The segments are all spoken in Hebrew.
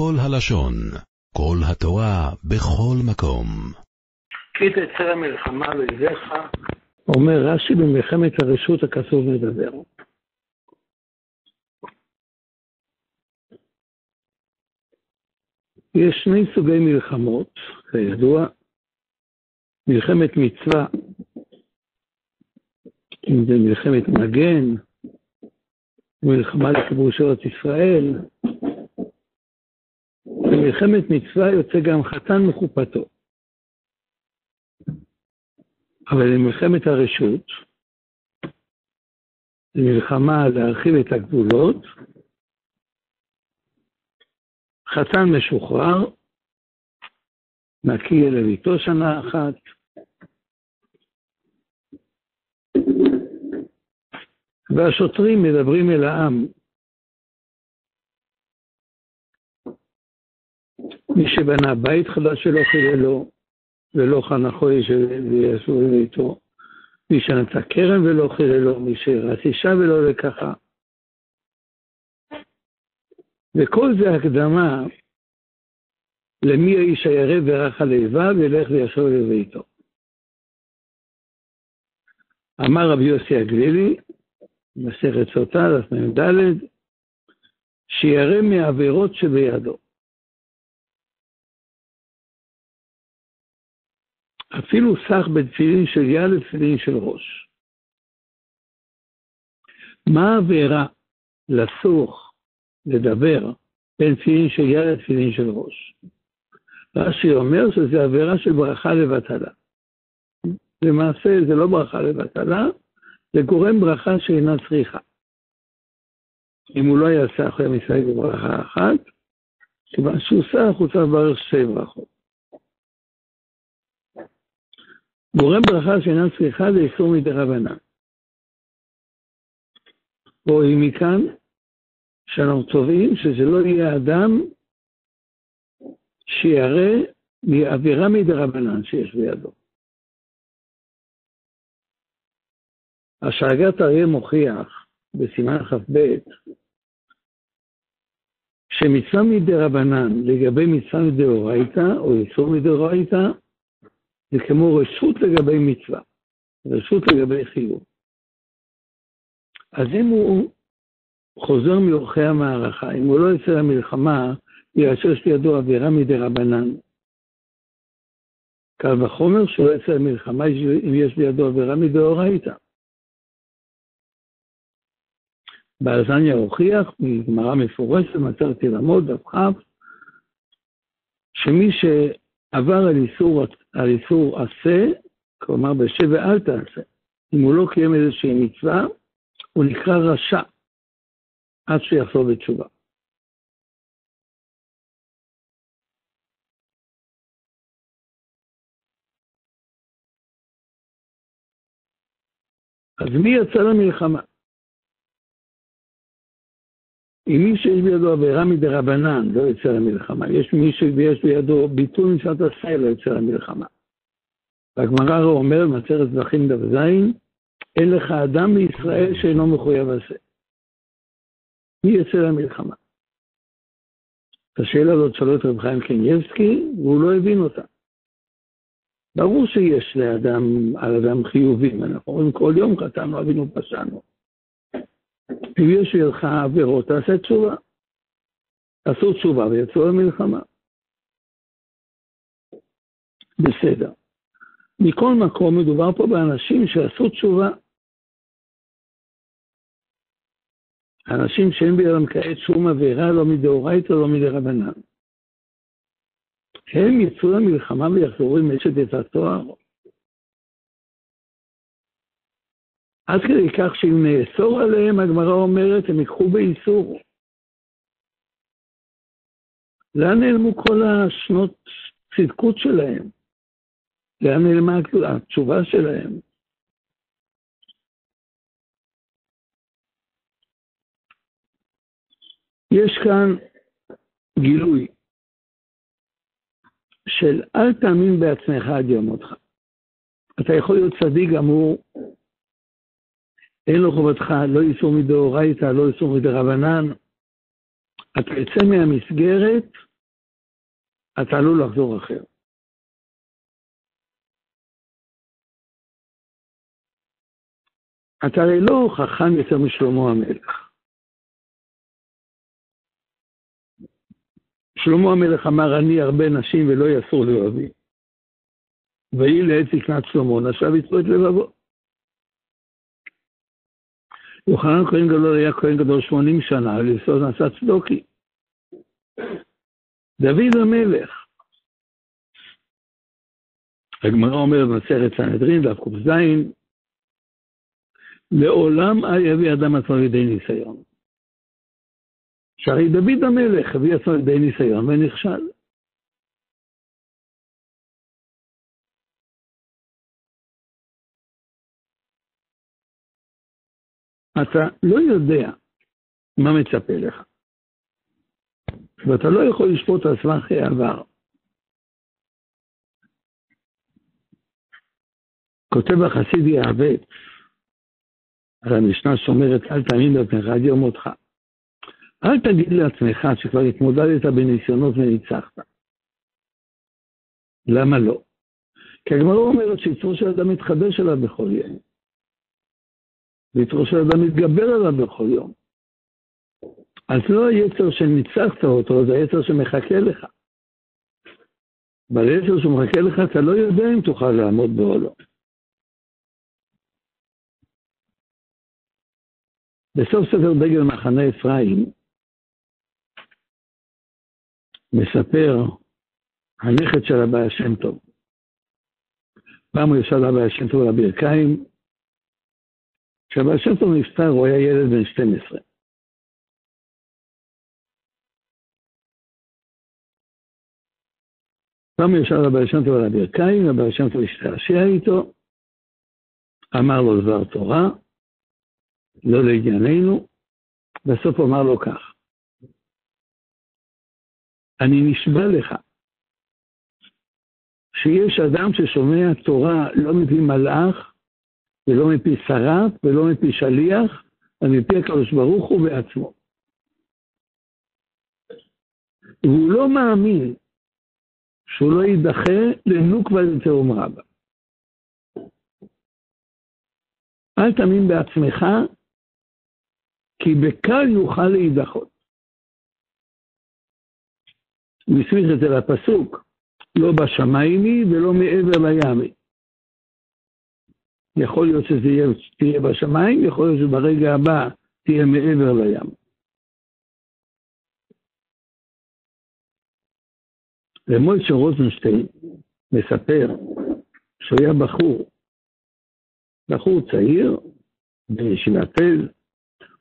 כל הלשון, כל התורה, בכל מקום. כי תצא המלחמה לידיך, אומר רש"י במלחמת הרשות הכתוב מדבר. יש שני סוגי מלחמות, כידוע, מלחמת מצווה, אם זה מלחמת מגן, מלחמה לכיבוש ארץ ישראל, במלחמת מצווה יוצא גם חתן מחופתו. אבל במלחמת הרשות, זו להרחיב את הגבולות, חתן משוחרר, נקי אל אביתו שנה אחת, והשוטרים מדברים אל העם. מי שבנה בית חדש שלא חיללו, ולא חנכו ויעשו לביתו, מי שנטע כרם ולא חיללו, מי שרץ אישה ולא לקחה. וכל זה הקדמה למי האיש הירא ורך הלבב וילך וישוב לביתו. אמר רבי יוסי הגלילי, מסכת סוטה, דף מ"ד, שירא מעבירות שבידו. אפילו סך בתפילין של יד לתפילין של ראש. מה העבירה לסוך, לדבר, בין תפילין של יד לתפילין של ראש? רש"י אומר שזה עבירה של ברכה לבטלה. למעשה זה לא ברכה לבטלה, זה גורם ברכה שאינה צריכה. אם הוא לא יעשה אחרי מסייג בברכה אחת, כיוון שהוא סך, הוא צריך לברך שתי ברכות. גורם ברכה שאינה צריכה זה איסור מדי רבנן. רואים מכאן שאנחנו צובעים שזה לא יהיה אדם שירא מעבירה מדי רבנן שיש בידו. השאגת אריה מוכיח בסימן כ"ב שמצווה מדי רבנן לגבי מצווה מדאורייתא או איסור מדאורייתא זה כמו רשות לגבי מצווה, רשות לגבי חיוב. אז אם הוא חוזר מאורחי המערכה, אם הוא לא יוצא למלחמה, יאשר שלידו עבירה מדי רבנן. קל וחומר שלא יצא למלחמה אם יש לידו עבירה מדאורייתא. באזניה הוכיח, מגמרא מפורשת, מצאתי לעמוד, דף כ', שמי שעבר על איסור, על איסור עשה, כלומר בשב ואל תעשה, אם הוא לא קיים איזושהי מצווה, הוא נקרא רשע, עד שיחזור בתשובה. אז מי יצא למלחמה? אם מי שיש בידו עבירה מדי רבנן לא יוצא למלחמה, יש מי שיש בידו ביטול מצוות עשה לא יוצא למלחמה. והגמרא אומרת, במסכת זכין דף ז, אין לך אדם בישראל שאינו מחויב עשה. מי יוצא למלחמה? את השאלה הזאת שואל את רב חיים קניאבסקי, והוא לא הבין אותה. ברור שיש לאדם, על אדם חיובים, אנחנו רואים כל יום חטאנו, אבינו פשענו. אם יש לך עבירות, תעשה תשובה. עשו תשובה ויצאו למלחמה. בסדר. מכל מקום מדובר פה באנשים שעשו תשובה. אנשים שאין בידם כעת שום עבירה, לא מדאורייתא, לא מדרבנן. הם יצאו למלחמה ויחזרו עם אשת את התואר. עד כדי כך שאם נאסור עליהם, הגמרא אומרת, הם ייקחו באיסור. לאן נעלמו כל השנות צדקות שלהם? לאן נעלמה התשובה שלהם? יש כאן גילוי של אל תאמין בעצמך עד יום מותך. אתה יכול להיות צדיק גמור, אין לו חובתך, לא איסור מדאורייתא, לא איסור מדרבנן. אתה יוצא מהמסגרת אתה עלול לחזור אחר. אתה הרי לא חכם יותר משלמה המלך. שלמה המלך אמר, אני הרבה נשים ולא יסור לאוהבי. ויהי לעת זקנת שלמה, נשב יצרו את לבבו. יוחנן כהן גדול היה כהן גדול 80 שנה, על יסוד נשא צדוקי. דוד המלך. הגמרא אומרת במסכת סנהדרין, דף ק"ז, לעולם יביא אדם עצמו לידי ניסיון. שהרי דוד המלך הביא עצמו לידי ניסיון ונכשל. אתה לא יודע מה מצפה לך, ואתה לא יכול לשפוט על סמך העבר. כותב החסיד יעבץ על המשנה שאומרת, אל תאמין לעצמך עד יום מותך. אל תגיד לעצמך שכבר התמודדת בניסיונות וניצחת. למה לא? כי הגמרא אומרת שיצרו של אדם מתחדש עליו בכל יום. ויצרו של אדם מתגבר עליו בכל יום. אז לא היצר שניצחת אותו, זה היצר שמחכה לך. אבל היצר שמחכה לך, אתה לא יודע אם תוכל לעמוד בו או לא. בסוף ספר דגל מחנה אפרים, מספר הנכד של הבעיה שם טוב. פעם הוא ישב לבעיה שם טוב על הברכיים, כשהבעיה שם טוב נפטר הוא היה ילד בן 12. פעם ישב לבעיה שם טוב על הברכיים, הבעיה שם טוב השתעשע איתו, אמר לו דבר תורה, לא לענייננו, בסוף אמר לו כך, אני נשבע לך שיש אדם ששומע תורה לא מפי מלאך, ולא מפי שרת, ולא מפי שליח, אלא מפי הקדוש ברוך הוא בעצמו. והוא לא מאמין שהוא לא יידחה לנוקבה לתהום רבה. אל תאמין בעצמך, כי בקל יוכל להידחות. הוא הסמיך את זה לפסוק, לא בשמיים היא ולא מעבר לים. יכול להיות שזה יהיה, בשמיים, יכול להיות שברגע הבא תהיה מעבר לים. ומוישה רוזנשטיין מספר שהוא היה בחור, בחור צעיר, בישיבת תל,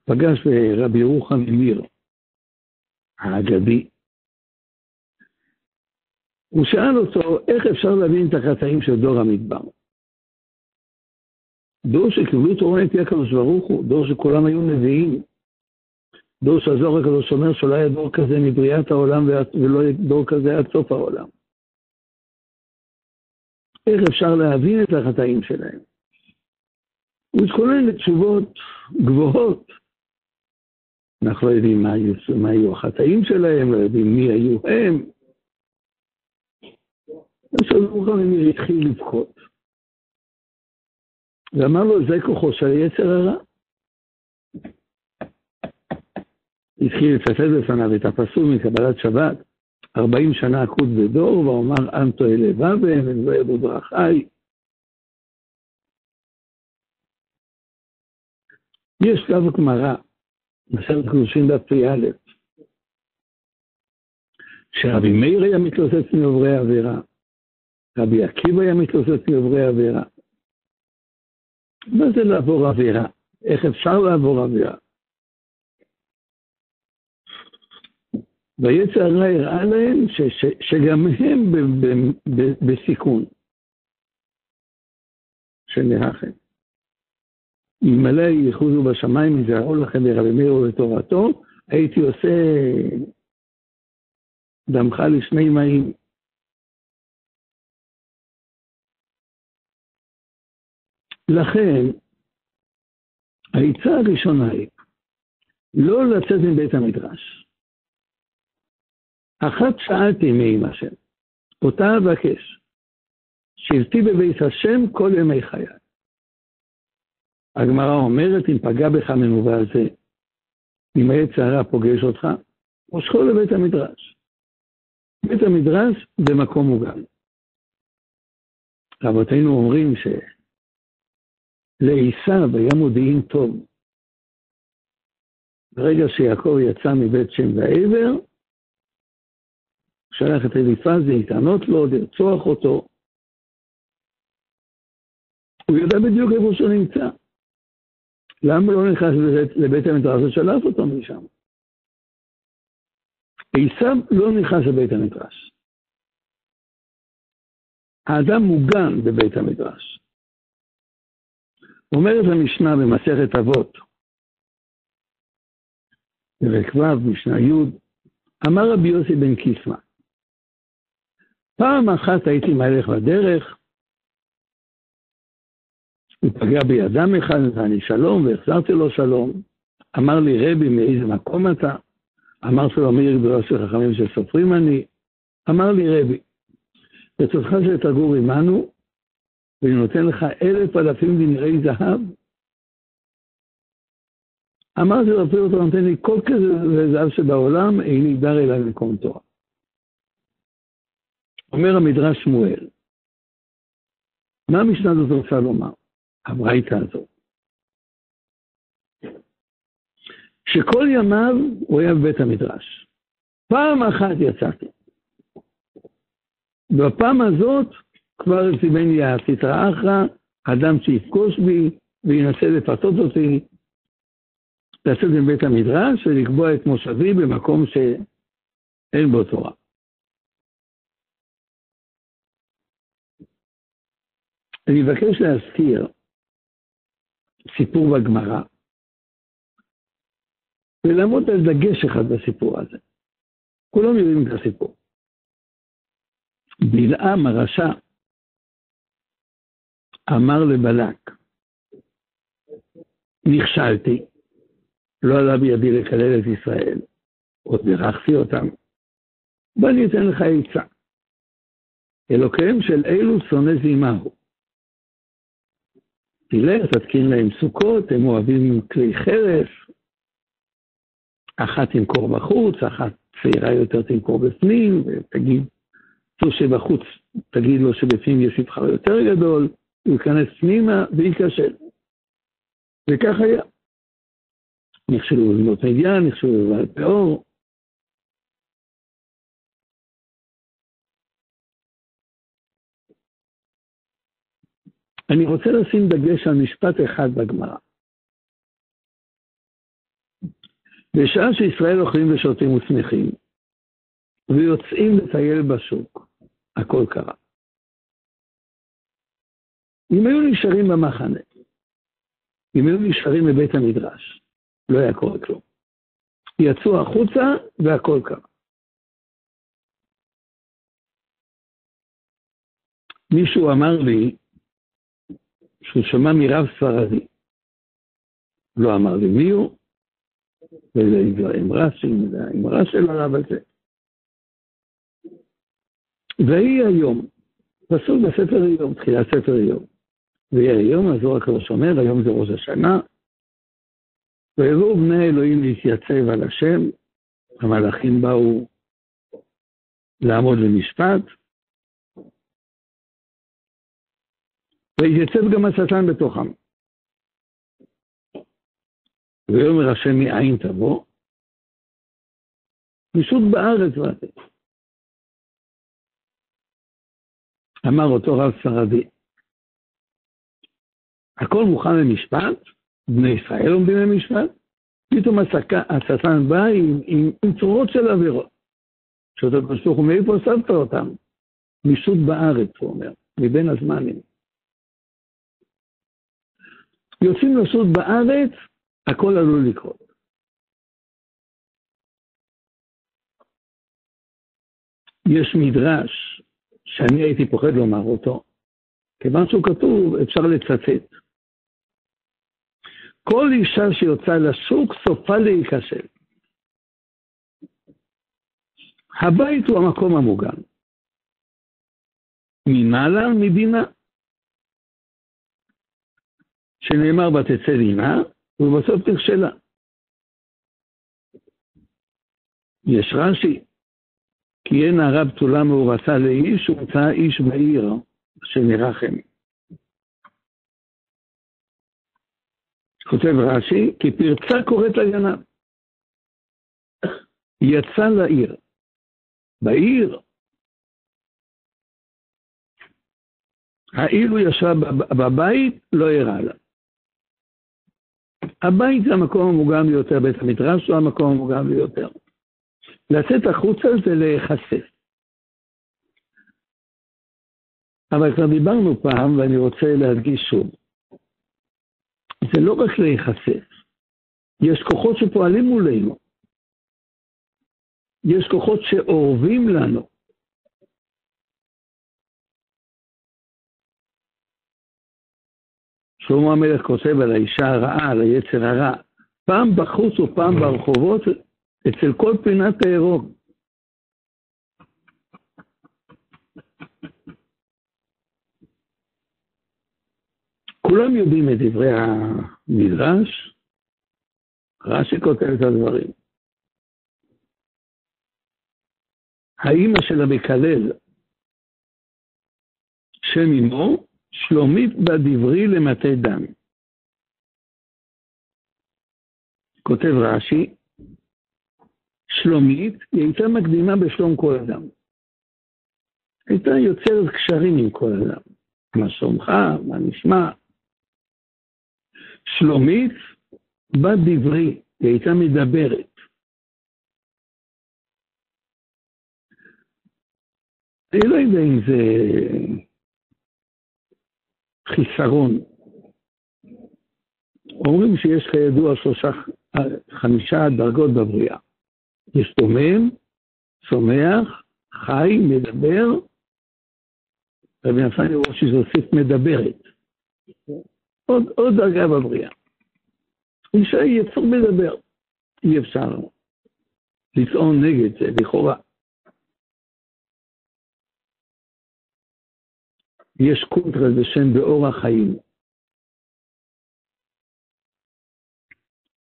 פגש ברבי ירוחם אמיר, האגדי. הוא שאל אותו, איך אפשר להבין את החטאים של דור המדבר? דור שקיבלו תורה מפי הקדוש ברוך הוא, דור שכולם היו נביאים, דור שהזוהר הקדוש אומר שלא היה דור כזה מבריאת העולם ולא היה דור כזה עד סוף העולם. איך אפשר להבין את החטאים שלהם? הוא התכונן לתשובות גבוהות. אנחנו לא יודעים מה היו, מה היו החטאים שלהם, לא יודעים מי היו הם. ושלום חמימיר התחיל לבכות. ואמר לו, זה כוחו של יצר הרע. התחיל לצטט בפניו את הפסוק מקבלת שבת, 40 שנה עקוד בדור, ואומר אנטו אלה בבן, ולא ידעו דרכי. יש קו גמרא, מסרת קדושים דף פ"א, שרבי מאיר היה מתלוצץ מעוברי עבירה, רבי עקיבא היה מתלוצץ מעוברי עבירה. מה זה לעבור עבירה? איך אפשר לעבור עבירה? ויצר הרע הראה להם ש, ש, שגם הם ב, ב, ב, בסיכון מרחם. אלמלא ייחודו בשמיים, יזהרו לכם ברבי מאיר ובתורתו, הייתי עושה דמך לשני מים. לכן, העצה הראשונה היא לא לצאת מבית המדרש. אחת שאלתי מעם השם, אותה אבקש, שבתי בבית השם כל ימי חיי. הגמרא אומרת, אם פגע בך מנובה זה, אם העץ הרע פוגש אותך, מושכו לבית המדרש. בית המדרש במקום מוגן. רבותינו אומרים שלעשו היה מודיעין טוב. ברגע שיעקב יצא מבית שם ועבר, שלח את אליפז להתענות לו, לרצוח אותו. הוא ידע בדיוק איפה שהוא נמצא. למה לא נכנס לבית המדרש ושלף אותו משם? עשיו לא נכנס לבית המדרש. האדם מוגן בבית המדרש. אומרת המשנה במסכת אבות, פרק ו', משנה י', אמר רבי יוסי בן קיסמא, פעם אחת הייתי מהלך בדרך, הוא פגע בידם אחד, לי שלום, והחזרתי לו שלום. אמר לי, רבי, מאיזה מקום אתה? אמרתי לו, מי גדולה של חכמים שסופרים אני? אמר לי, רבי, ברצותך שתגור עמנו, ואני נותן לך אלף אלפים דנרי זהב. אמרתי לו, אפילו אתה נותן לי כל כזה זהב שבעולם, איני דר אליי במקום תורה. אומר המדרש שמואל, מה המשנה הזאת רוצה לומר? הברייתא הזאת. שכל ימיו הוא היה בבית המדרש. פעם אחת יצאתי. בפעם הזאת כבר סיבן לי הסטרא אחרא, אדם שיפגוש בי וינסה לפתות אותי, לצאת מבית המדרש ולקבוע את מושבי במקום שאין בו תורה. אני מבקש להזכיר סיפור בגמרא, ולעמוד על דגש אחד בסיפור הזה. כולם יודעים את הסיפור. בלעם הרשע אמר לבלק, נכשלתי, לא עלה בידי לקלל את ישראל, עוד בירכתי אותם, ואני אתן לך עצה. אלוקיהם של אלו שונא זימהו. תלך, תתקין להם סוכות, הם אוהבים כלי חרס, אחת תמכור בחוץ, אחת צעירה יותר תמכור בפנים, ותגיד, זו שבחוץ, תגיד לו שבפנים יש מבחר יותר גדול, הוא ייכנס פנימה וייכשל. וכך היה. נכשלו בבנות מדיין, נכשלו בבעל פאור, אני רוצה לשים דגש על משפט אחד בגמרא. בשעה שישראל אוכלים ושותים ושמחים, ויוצאים לטייל בשוק, הכל קרה. אם היו נשארים במחנה, אם היו נשארים בבית המדרש, לא היה קורה כלום. יצאו החוצה והכל קרה. מישהו אמר לי, שהוא שמע מרב ספרדי. לא אמר לי מי הוא, וזה אמרה של הרב הזה. ויהי היום, פסוק בספר איוב, תחילת ספר איוב. ויהי היום, הזוהר הקדוש אומר, היום זה ראש השנה, ויבואו בני אלוהים להתייצב על השם, המלאכים באו לעמוד למשפט, ויתייצב גם השטן בתוכם. ויאמר השם מאין תבוא? משוט בארץ ואתם. אמר אותו רב ספרדי, הכל מוכן למשפט, בני ישראל עומדים למשפט, פתאום השטן בא עם, עם, עם צורות של עבירות. שאתה פשוט אומר, מאיפה הוספת אותם? מישות בארץ, הוא אומר, מבין הזמנים. יוצאים לשוט בארץ, הכל עלול לקרות. יש מדרש שאני הייתי פוחד לומר אותו, כיוון שהוא כתוב, אפשר לצטט. כל אישה שיוצאה לשוק סופה להיכשל. הבית הוא המקום המוגן. ממעלה מבינה. שנאמר ותצא דינה, ובסוף נכשלה. יש רש"י, כי אין נערה בתולה מאורסה לאיש, ומצא איש בעיר, שנרחם. כותב רש"י, כי פרצה קוראת לגנב. יצא לעיר. בעיר, האילו ישב בבית, לא הראה לה. הבית זה המקום המוגן ביותר, בית המדרש הוא המקום המוגן ביותר. לצאת החוצה זה להיחשף. אבל כבר דיברנו פעם, ואני רוצה להדגיש שוב. זה לא רק להיחשף, יש כוחות שפועלים מולנו. יש כוחות שאורבים לנו. שלמה המלך כותב על האישה הרעה, על היצר הרע, פעם בחוץ ופעם ברחובות, אצל כל פינת העירום. כולם יודעים את דברי המדרש, רש"י כותב את הדברים. האימא של המקלל, שם אמו, שלומית בדברי למטה דם. כותב רש"י, שלומית, היא הייתה מקדימה בשלום כל אדם. הייתה יוצרת קשרים עם כל אדם. מה שלומך, מה נשמע. שלומית בדברי, היא הייתה מדברת. אני לא יודע אם זה חיסרון. אומרים שיש כידוע שלושה, חמישה דרגות בבריאה. יש דומם, צומח, חי, מדבר, רבי נפני ראשי זה הוסיף מדברת. עוד, עוד דרגה בבריאה. אישה היא יצור מדבר. אי אפשר לטעון נגד זה, לכאורה. יש קונטרה בשם באור החיים.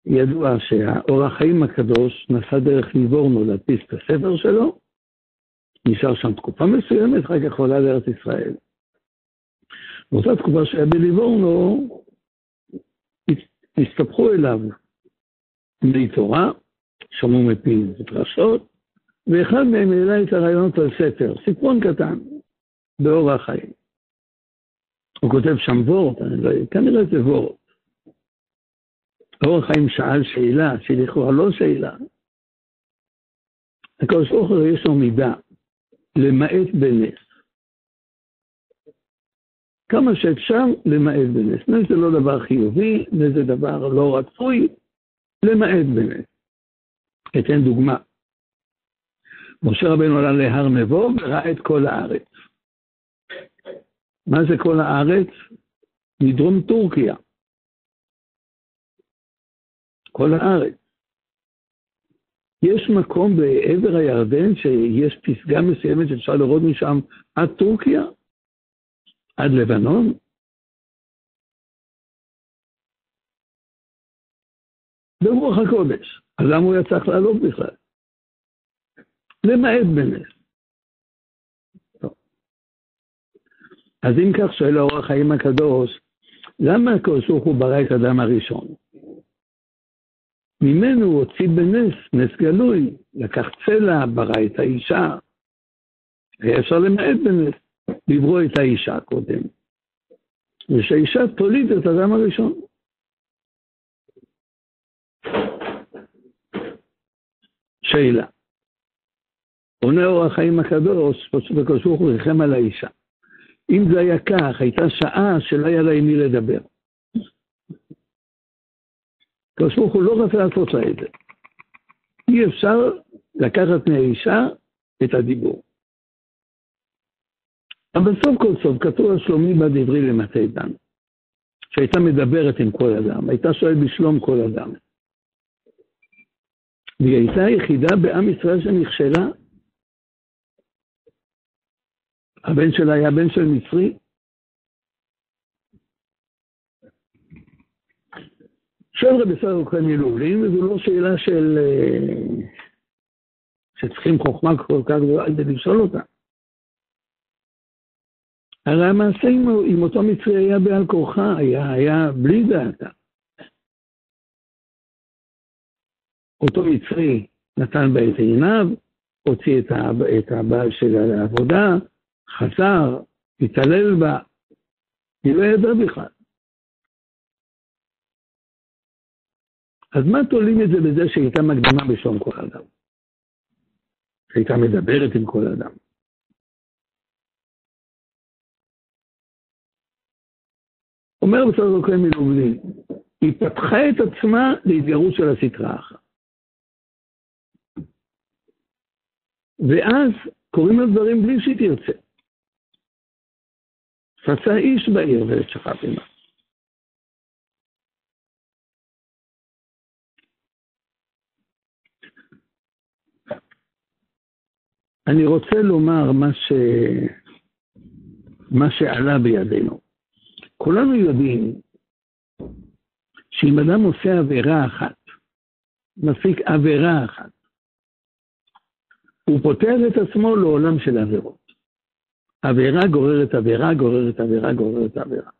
ידוע שהאור החיים הקדוש נסע דרך ליבורנו להדפיס את הספר שלו, נשאר שם תקופה מסוימת, אחר כך עולה לארץ ישראל. באותה תקופה שהיה בליבורנו, הסתבכו אליו בני תורה, שמעו מפיו דרשות, ואחד מהם העלה את הרעיונות על ספר, סיפרון קטן, באור החיים. הוא כותב שם וורט, לא, כנראה זה וורט. אור החיים שאל שאלה, שלכאורה לא שאלה. הוא יש לו מידה, למעט בנס. כמה שאפשר למעט בנס. נס זה לא דבר חיובי, נס זה דבר לא רצוי, למעט בנס. אתן דוגמה. משה רבנו עלה להר נבו וראה את כל הארץ. מה זה כל הארץ? מדרום טורקיה. כל הארץ. יש מקום בעבר הירדן שיש פסגה מסוימת שאפשר לראות משם עד טורקיה? עד לבנון? ברוח הקודש. אז למה הוא היה צריך לעלות בכלל? למעט בנס. אז אם כך שואל האור החיים הקדוש, למה הקדוש ברוך הוא ברא את האדם הראשון? ממנו הוא הוציא בנס, נס גלוי, לקח צלע, ברא את האישה. היה אפשר למעט בנס, לברוא את האישה קודם. ושהאישה תוליד את האדם הראשון. שאלה. עונה אור החיים הקדוש, פשוט הקדוש ברוך הוא ריחם על האישה. אם זה היה כך, הייתה שעה שלא היה לה עם מי לדבר. הקדוש ברוך הוא לא רצה לעשות לה את זה. אי אפשר לקחת מהאישה את הדיבור. אבל סוף כל סוף כתוב על שלומי בדברי למטה דן, שהייתה מדברת עם כל אדם, הייתה שואלת בשלום כל אדם. והיא הייתה היחידה בעם ישראל שנכשלה הבן שלה היה בן של מצרי. שואל רבי סער כהן מלובלין, וזו לא שאלה של... אה, שצריכים חוכמה כל כך גדולה כדי לשאול אותה. הרי המעשה עם, עם אותו מצרי היה בעל כורחה, היה, היה בלי דעתה. אותו מצרי נתן בה את עיניו, הוציא את, את הבעל שלה לעבודה, חזר, התעלל בה, היא לא ידעה בכלל. אז מה תולים את זה בזה שהיא הייתה מקדימה בשום כל אדם? שהייתה מדברת עם כל אדם. אומר בסדר אלוקים מלובלין, היא פתחה את עצמה להתגרות של הסטרה אחת. ואז קוראים לה דברים בלי שהיא תרצה. פצע איש בעיר ושכב עימה. אני רוצה לומר מה, ש... מה שעלה בידינו. כולנו יודעים שאם אדם עושה עבירה אחת, מפיק עבירה אחת, הוא פותח את עצמו לעולם של עבירות. עבירה גוררת עבירה, גוררת עבירה, גוררת עבירה.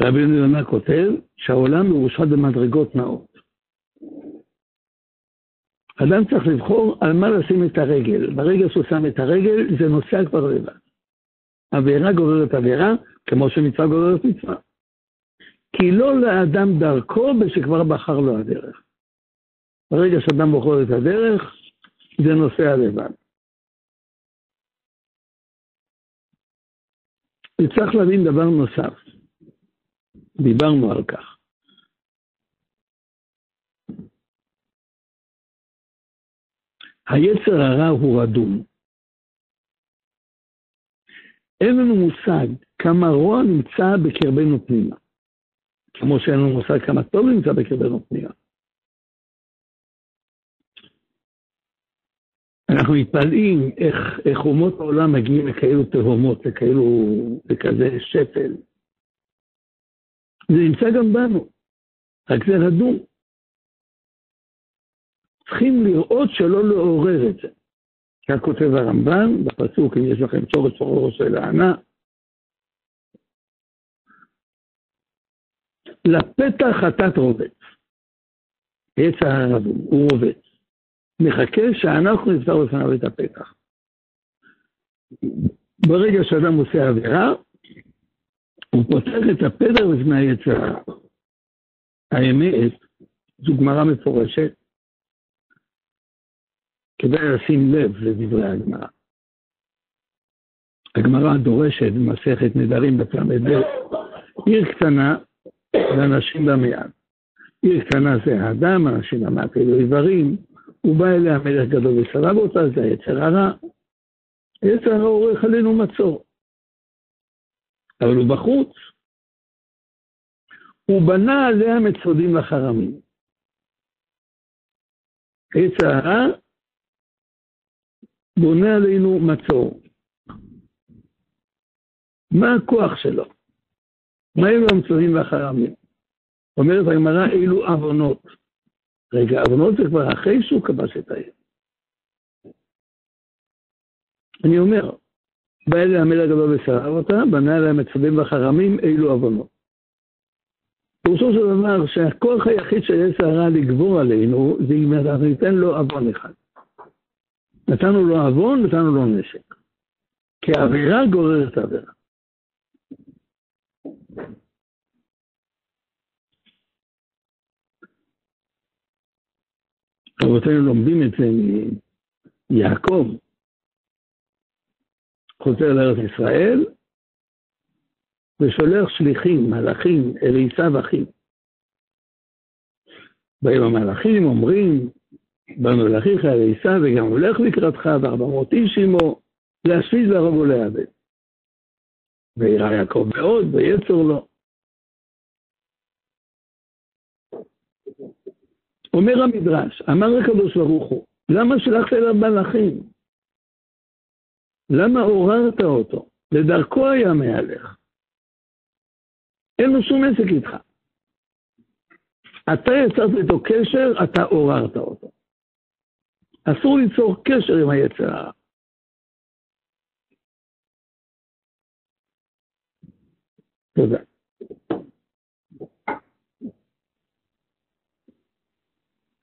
רבי יונה כותב שהעולם מרושת במדרגות נאות. אדם צריך לבחור על מה לשים את הרגל. ברגע שהוא שם את הרגל, זה נוסע כבר לבד. עבירה גוררת עבירה, כמו שמצווה גוררת מצווה. כי לא לאדם דרכו בשכבר בחר לו הדרך. ברגע שאדם בוחר את הדרך, זה נוסע לבד. וצריך להבין דבר נוסף, דיברנו על כך. היצר הרע הוא רדום. אין לנו מושג כמה רוע נמצא בקרבנו פנימה, כמו שאין לנו מושג כמה טוב נמצא בקרבנו פנימה. אנחנו מתפלאים איך, איך אומות העולם מגיעים לכאלו תהומות, לכאלו, לכזה שפל. זה נמצא גם בנו, רק זה רדום. צריכים לראות שלא לעורר את זה. כך כותב הרמב"ן בפסוק, אם יש לכם צורת צורו של הענה. לפתח חטאת רובץ. עץ הרדום, הוא רובץ. מחכה שאנחנו נפתר בפניו את הפתח. ברגע שאדם עושה עבירה, הוא פותח את הפתח בפני היצר. האמת, זו גמרא מפורשת, כדאי לשים לב לדברי הגמרא. הגמרא דורשת במסכת נדרים בפ"ב, עיר קטנה ואנשים במעט. עיר קטנה זה האדם, אנשים במעט אלו איברים, הוא בא אליה מלך גדול וסרב אותה, זה היצר הרע. היצר הרע עורך עלינו מצור. אבל הוא בחוץ. הוא בנה עליה מצודים וחרמים. היצר הרע בונה עלינו מצור. מה הכוח שלו? מה אלו המצודים והחרמים? אומרת הגמרא, אילו עוונות. רגע, עוונות זה כבר אחרי שהוא כבש את העיר. אני אומר, בא אליה המלך הגדול ושרב אותה, בנה עליה מצבים וחרמים, אילו עוונות. פירושו של דבר שהכוח היחיד של עץ הרע לגבור עלינו, זה אם אנחנו ניתן לו עוון אחד. נתנו לו עוון, נתנו לו נשק. כי עבירה גוררת עבירה. רבותינו לומדים את זה מיעקב, חוזר לארץ ישראל, ושולח שליחים, מלאכים, אל עשיו אחיו. באים המלאכים, אומרים, באנו לאחיך אל עשיו, וגם הולך לקראתך, וארבע מאות איש עמו, להשפיז להרוג ולאבד. וירא יעקב מאוד, ויצר לו. אומר המדרש, אמר הקדוש ברוך הוא, למה שלחת אליו מלאכים? למה עוררת אותו? לדרכו היה מהלך. אין לו שום עסק איתך. אתה יצרת איתו קשר, אתה עוררת אותו. אסור ליצור קשר עם היצר הרע. תודה.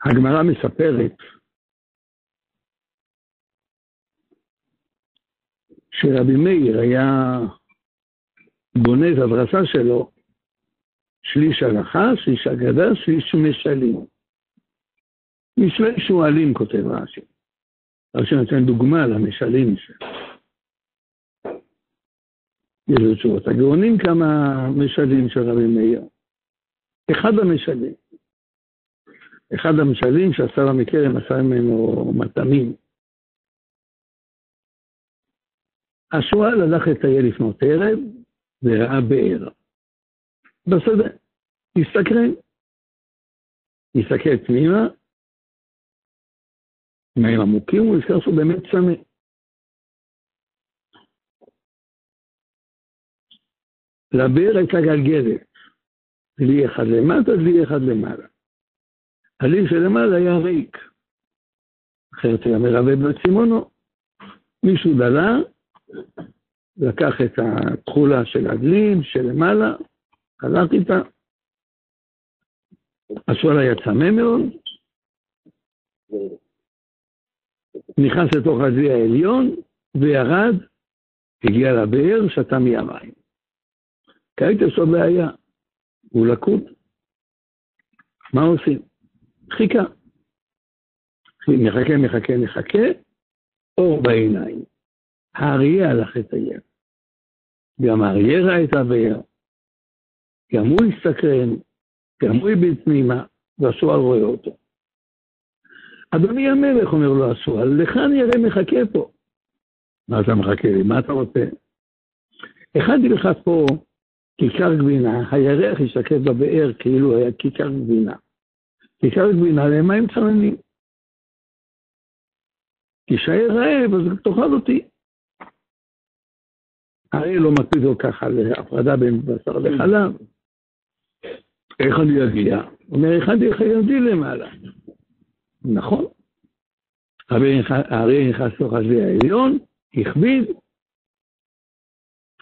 הגמרא מספרת שרבי מאיר היה בונה את הדרסה שלו שליש הלכה, שליש אגדה, שליש משלים. משלי שועלים, כותב רש"י. רש"י נותן דוגמה למשלים שלו. יש לו תשובות. הגאונים כמה משלים של רבי מאיר. אחד המשלים. אחד המשלים לו מכרם עשה ממנו מטעמים. השועל הלך לטייל לפנות ערב וראה באר. בשדה. הסתקרן. הסתכל פנימה, מים עמוקים, הוא נזכר שהוא באמת צמא. לבאר הייתה גלגלת, דלי אחד למטה, דלי אחד למעלה. הלי שלמעלה היה ריק. אחרת היה מרבב בצימונו. מישהו דלה, לקח את התכולה של הדלים שלמעלה, הלך איתה. השועל היה צמא מאוד, נכנס לתוך הדלי העליון וירד, הגיע לבאר, שתה מהמים. כעת יש לו בעיה, הוא לקוד. מה עושים? חיכה. מחכה, מחכה, מחכה, אור בעיניים. האריה הלך לטייל. גם האריה ראה את הבאר, גם הוא הסתקרן, גם הוא הביט פנימה, והשועל רואה אותו. אדוני המלך, אומר לו השועל, לך אני הרי מחכה פה. מה אתה מחכה לי? מה אתה רוצה? הכנתי לך פה כיכר גבינה, הירח ישתקף בבאר כאילו היה כיכר גבינה. כיכר גבינה למים צננים. תישאר רעב, אז תאכל אותי. הרי לא מקפיד כל כך על הפרדה בין בשר לחלב. איך אני אגיע? הוא אומר, הכנתי לך למעלה. נכון. האריה נכנס לתוך השבי העליון, הכביד,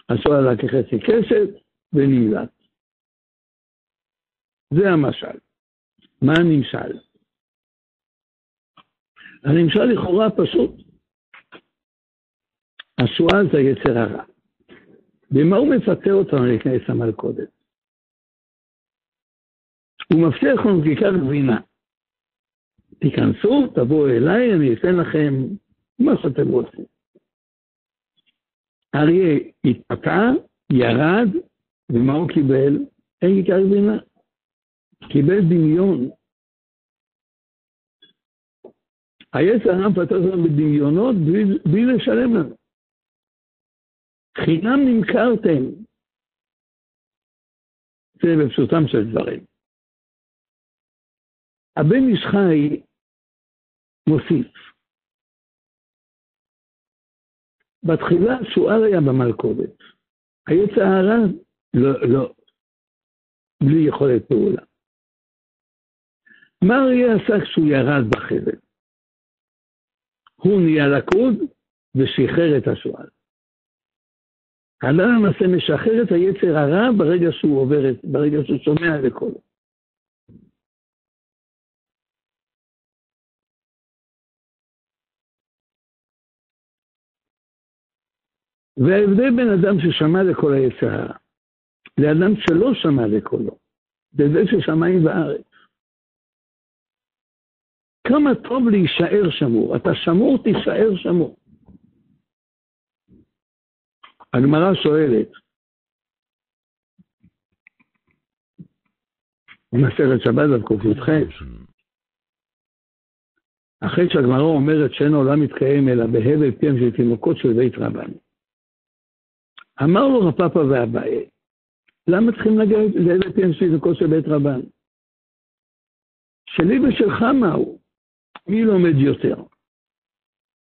עשו עליו כחצי קשת, ונמלט. זה המשל. מה הנמשל? הנמשל לכאורה פשוט. השועל זה יצר הרע. במה הוא מפתה אותנו להיכנס למלכודת? הוא מבטיח לנו כיכר גבינה. תיכנסו, תבואו אליי, אני אתן לכם מה שאתם רוצים. אריה התפתה, ירד, ומה הוא קיבל? אין כיכר גבינה. קיבל דמיון. היצר הרע פתח אותנו בדמיונות בלי, בלי לשלם לנו. חינם נמכרתם. זה בפשוטם של דברים. הבן איש חי מוסיף. בתחילה שועל היה במלכודת. היצע הרע, לא, לא, בלי יכולת פעולה. מה אריה עשה כשהוא ירד בחבל? הוא נהיה לקוד ושחרר את השועל. האדם למעשה משחרר את היצר הרע ברגע שהוא עובר, ברגע שהוא שומע לקולו. וההבדל בין אדם ששמע לקול היצר הרע לאדם שלא שמע לקולו, זה הבדל של שמיים וארץ. כמה טוב להישאר שמור. אתה שמור, תישאר שמור. הגמרא שואלת, במסכת שבת על קי"ח, אחרי שהגמרא אומרת שאין העולם מתקיים אלא בהבל פיהם של תינוקות של בית רבן. אמר לו רפאפא ואביי, למה צריכים להגיע להבל פיהם של תינוקות של בית רבן? שלי ושלך מהו? מי לומד יותר?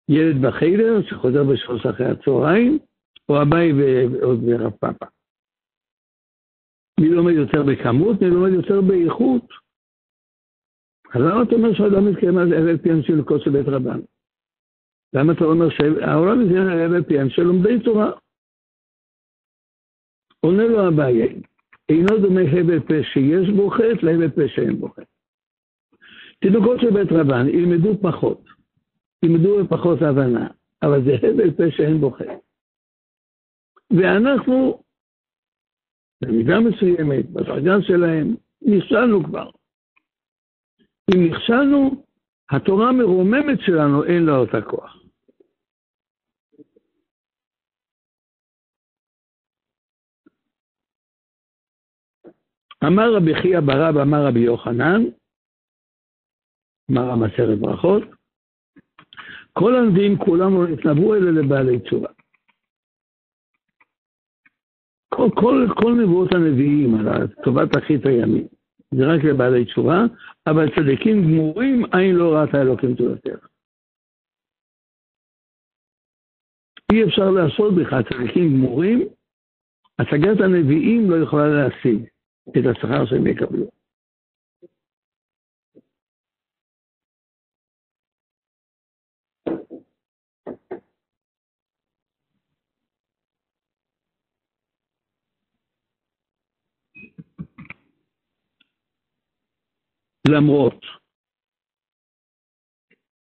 ילד בחדר שחוזר בשלוש אחרי הצהריים, או אביי ועוד רב פאפה. מי לומד יותר בכמות, מי לומד יותר באיכות. אז למה אתה אומר שהאדם מתקיים על פי אנשים לקודש של בית רבן? למה אתה אומר שהעולם מתקיים על פי אנשי לומדי תורה? עונה לו אביי, אינו דומה הבל פה שיש בו חטא להבל פה שאין בו חטא. תינוקות של בית רבן ילמדו פחות, ילמדו בפחות הבנה, אבל זה הבל פה שאין בו חטא. ואנחנו, במידה מסוימת, בדרגה שלהם, נכשלנו כבר. אם נכשלנו, התורה המרוממת שלנו אין לה אותה כוח. אמר רבי חייא ברב, אמר רבי יוחנן, אמר המסרת ברכות, כל הנביאים כולם לא נתנבאו אלא לבעלי תשובה. כל, כל, כל נבואות הנביאים על טובת אחית הימים, זה רק לבעלי תשובה, אבל צדיקים גמורים, עין לא ראתה אלוקים תורתך. אי אפשר לעשות בכלל צדיקים גמורים, הצגת הנביאים לא יכולה להשיג את השכר שהם יקבלו. למרות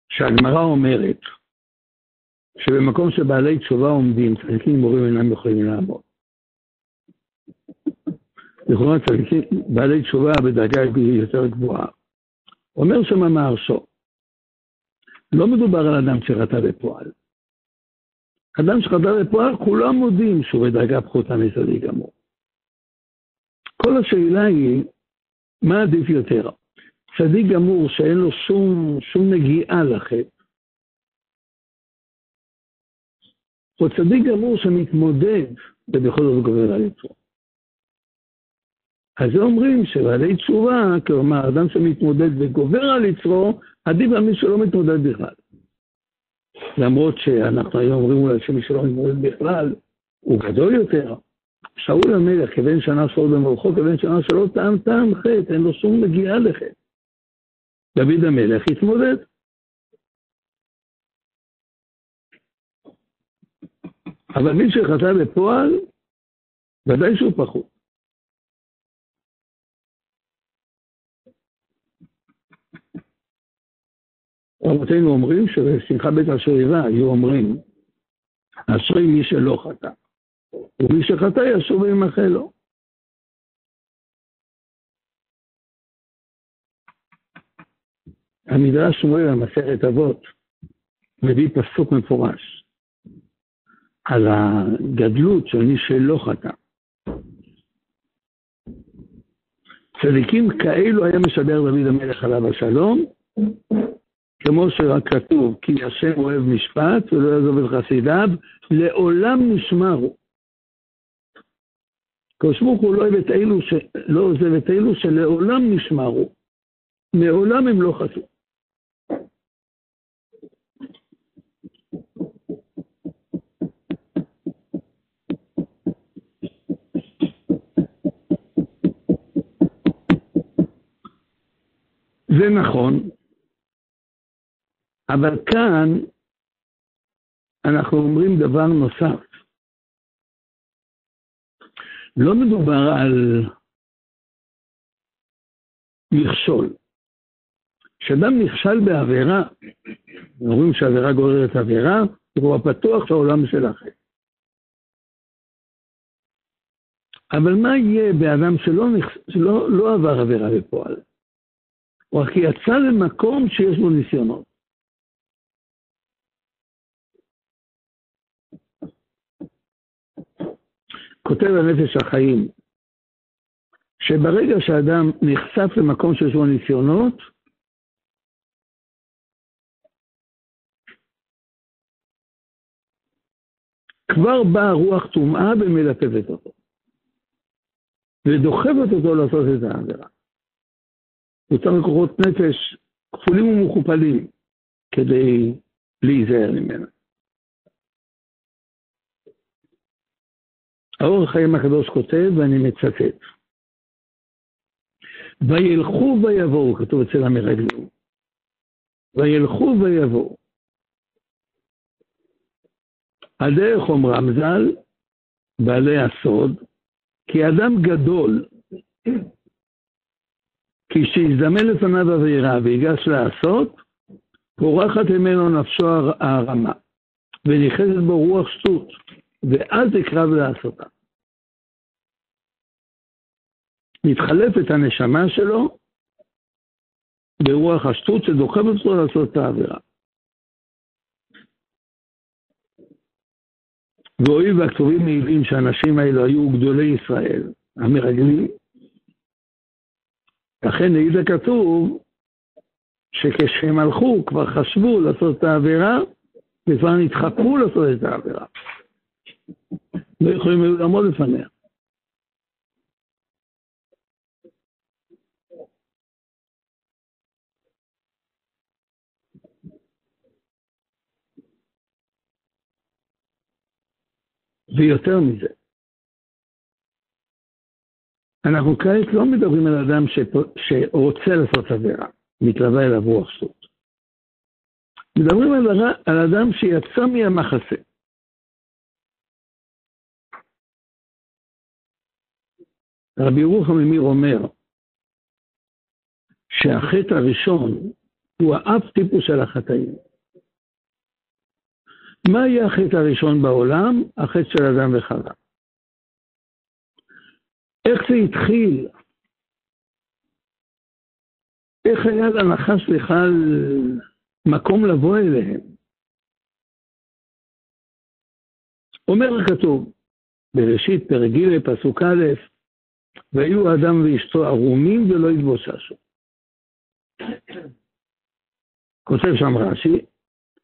שהגמרא אומרת שבמקום שבעלי תשובה עומדים, צדיקים מורים אינם יכולים לעמוד. לכאורה צדיקים, בעלי תשובה בדרגה יותר גבוהה. אומר שם המהרשו, לא מדובר על אדם שחטא בפועל. אדם שחטא בפועל, כולם מודים שהוא בדרגה פחותה מצדיק גמור. כל השאלה היא, מה עדיף יותר? צדיק גמור שאין לו שום, שום נגיעה לחטא, או צדיק גמור שמתמודד ובכל זאת גובר על יצרו. אז אומרים שבעלי תשובה, כלומר, אדם שמתמודד וגובר על יצרו, עדיף על מי שלא מתמודד בכלל. למרות שאנחנו היום אומרים אולי שמי שלא מתמודד בכלל, הוא גדול יותר. שאול המלך, כבן שנה שאול במרחו, כבן שנה שלא טעם טעם חטא, אין לו שום נגיעה לחטא. דוד המלך התמודד. אבל מי שחטא בפועל, ודאי שהוא פחות. רבותינו אומרים שבשמחה בית השואבה היו אומרים, אשרי מי שלא חטא, ומי שחטא ישוב וימחה לו. המדרש שמואל המסכת אבות מביא פסוק מפורש על הגדלות של מי שלא חטא. צדיקים כאלו היה משדר דוד המלך עליו השלום, כמו שרק כתוב, כי השם אוהב משפט ולא יעזוב את חסידיו, לעולם נשמרו. הקדוש ברוך הוא לא אוהב את אלו, ש... לא עוזב את אלו שלעולם נשמרו. מעולם הם לא חטאו. זה נכון, אבל כאן אנחנו אומרים דבר נוסף. לא מדובר על מכשול. כשאדם נכשל בעבירה, אומרים שעבירה גוררת עבירה, הוא הפתוח לעולם של אחר. אבל מה יהיה באדם שלא. שלא לא עבר עבירה בפועל? הוא רק יצא למקום שיש בו ניסיונות. כותב הנפש החיים, שברגע שאדם נחשף למקום שיש בו ניסיונות, כבר באה רוח טומאה ומלטפת אותו, ודוחפת אותו לעשות את העבירה. הוא צריך כוחות נפש כפולים ומכופלים כדי להיזהר ממנה. האור החיים הקדוש כותב, ואני מצטט, וילכו ויבואו, כתוב אצל המרגלים, וילכו ויבואו. הדרך אומרם ז"ל, בעלי הסוד, כי אדם גדול, כי כשיזדמן לפניו עבירה ויגש לעשות, פורחת ממנו נפשו הרמה, ונכנסת בו רוח שטות, ואז יקרב לעשותה. מתחלפת הנשמה שלו ברוח השטות שדוחפת אותו לעשות את העבירה. והואיל והכתובים מעידים שהאנשים האלו היו גדולי ישראל, המרגלים, לכן העיד הכתוב שכשהם הלכו כבר חשבו לעשות את העבירה וכבר נדחקו לעשות את העבירה. לא יכולים לעמוד לפניה. ויותר מזה, אנחנו כעת לא מדברים על אדם שרוצה לעשות עבירה, מתלווה אליו רוח סות. מדברים על, על אדם שיצא מהמחסה. רבי ירוחם ממיר אומר שהחטא הראשון הוא האף טיפוס של החטאים. מה יהיה החטא הראשון בעולם? החטא של אדם וחווה. איך זה התחיל? איך היה לנחש בכלל מקום לבוא אליהם? אומר הכתוב, בראשית פרק ג' פסוק א', והיו אדם ואשתו ערומים ולא התבוססו. כותב שם רש"י,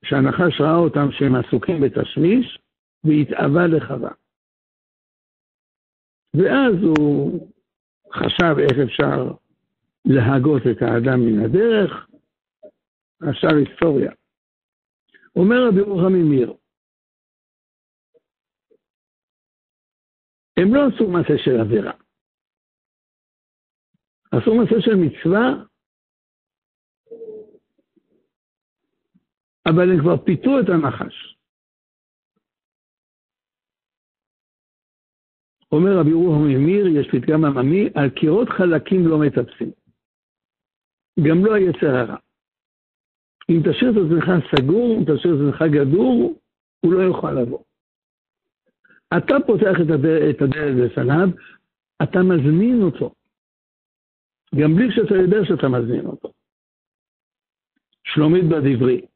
שהנחש ראה אותם שהם עסוקים בתשמיש והתאווה לחווה. ואז הוא חשב איך אפשר להגות את האדם מן הדרך, השאר היסטוריה. אומר רבי רוחם ממיר, הם לא עשו מעשה של עבירה. עשו מעשה של מצווה אבל הם כבר פיתו את הנחש. אומר רבי רוחם ממיר, יש פתגם עממי, על קירות חלקים לא מטפסים. גם לא היצר הרע. אם תשאיר את עצמך סגור, תשאיר את עצמך גדור, הוא לא יוכל לבוא. אתה פותח את הדלת, את בפניו, אתה מזמין אותו. גם בלי שאתה יודע שאתה מזמין אותו. שלומית בדברי,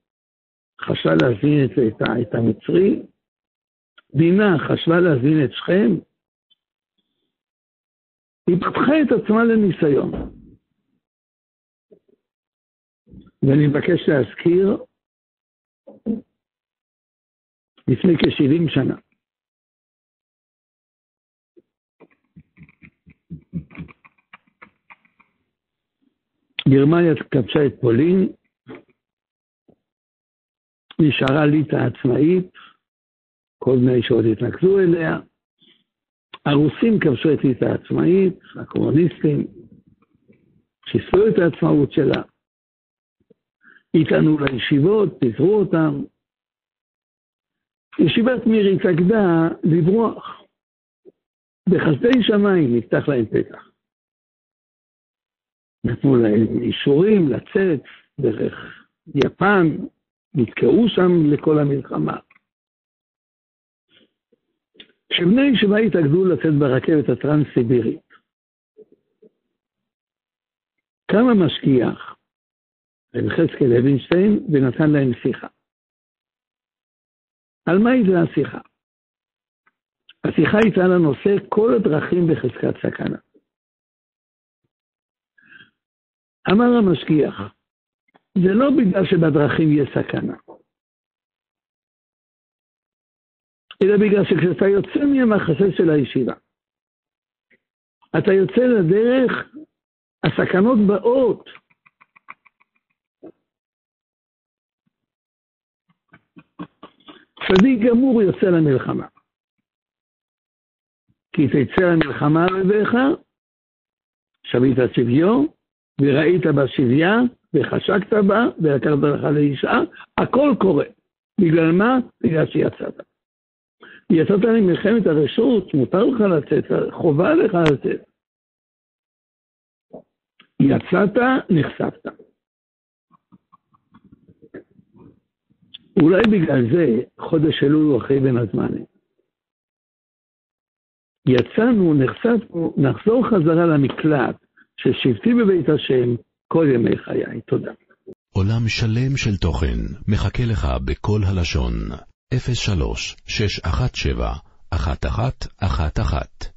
חשבה להזין את, את, את המצרי, דינה חשבה להזין את שכם, היא פתחה את עצמה לניסיון. ואני מבקש להזכיר, לפני כ-70 שנה, גרמניה כבשה את פולין, נשארה ליטא עצמאית, כל בני שעוד התנקזו אליה. הרוסים כבשו את ליטא העצמאית, הקומוניסטים, חיסלו את העצמאות שלה, התענו לישיבות, פיזרו אותם. ישיבת מיר התאגדה לברוח. בחסדי שמיים נפתח להם פתח. נתנו להם אישורים לצאת דרך יפן, נתקעו שם לכל המלחמה. כשבני ישיבה התאגדו לצאת ברכבת הטרנס-סיבירית, קם המשגיח, רב חזקאל לוינשטיין, ונתן להם שיחה. על מה הייתה השיחה? השיחה הייתה על הנושא כל הדרכים בחזקת סכנה. אמר המשגיח, זה לא בגלל שבדרכים יש סכנה, אלא בגלל שכשאתה יוצא מהמחסה של הישיבה, אתה יוצא לדרך, הסכנות באות. צדיק גמור יוצא למלחמה. כי תצא למלחמה אויביך, שבית שביו, וראית בה שביה, וחשקת בה, ולקחת לך לאישה, הכל קורה. בגלל מה? בגלל שיצאת. יצאת למלחמת הרשות, מותר לך לצאת, חובה לך לצאת. יצאת, נחשפת. אולי בגלל זה חודש אלול הוא אחרי בין הזמנים. יצאנו, נחשפנו, נחזור חזרה למקלט ששבתי בבית השם כל ימי חיי. תודה. עולם שלם של תוכן מחכה לך בכל הלשון, 03 617 1111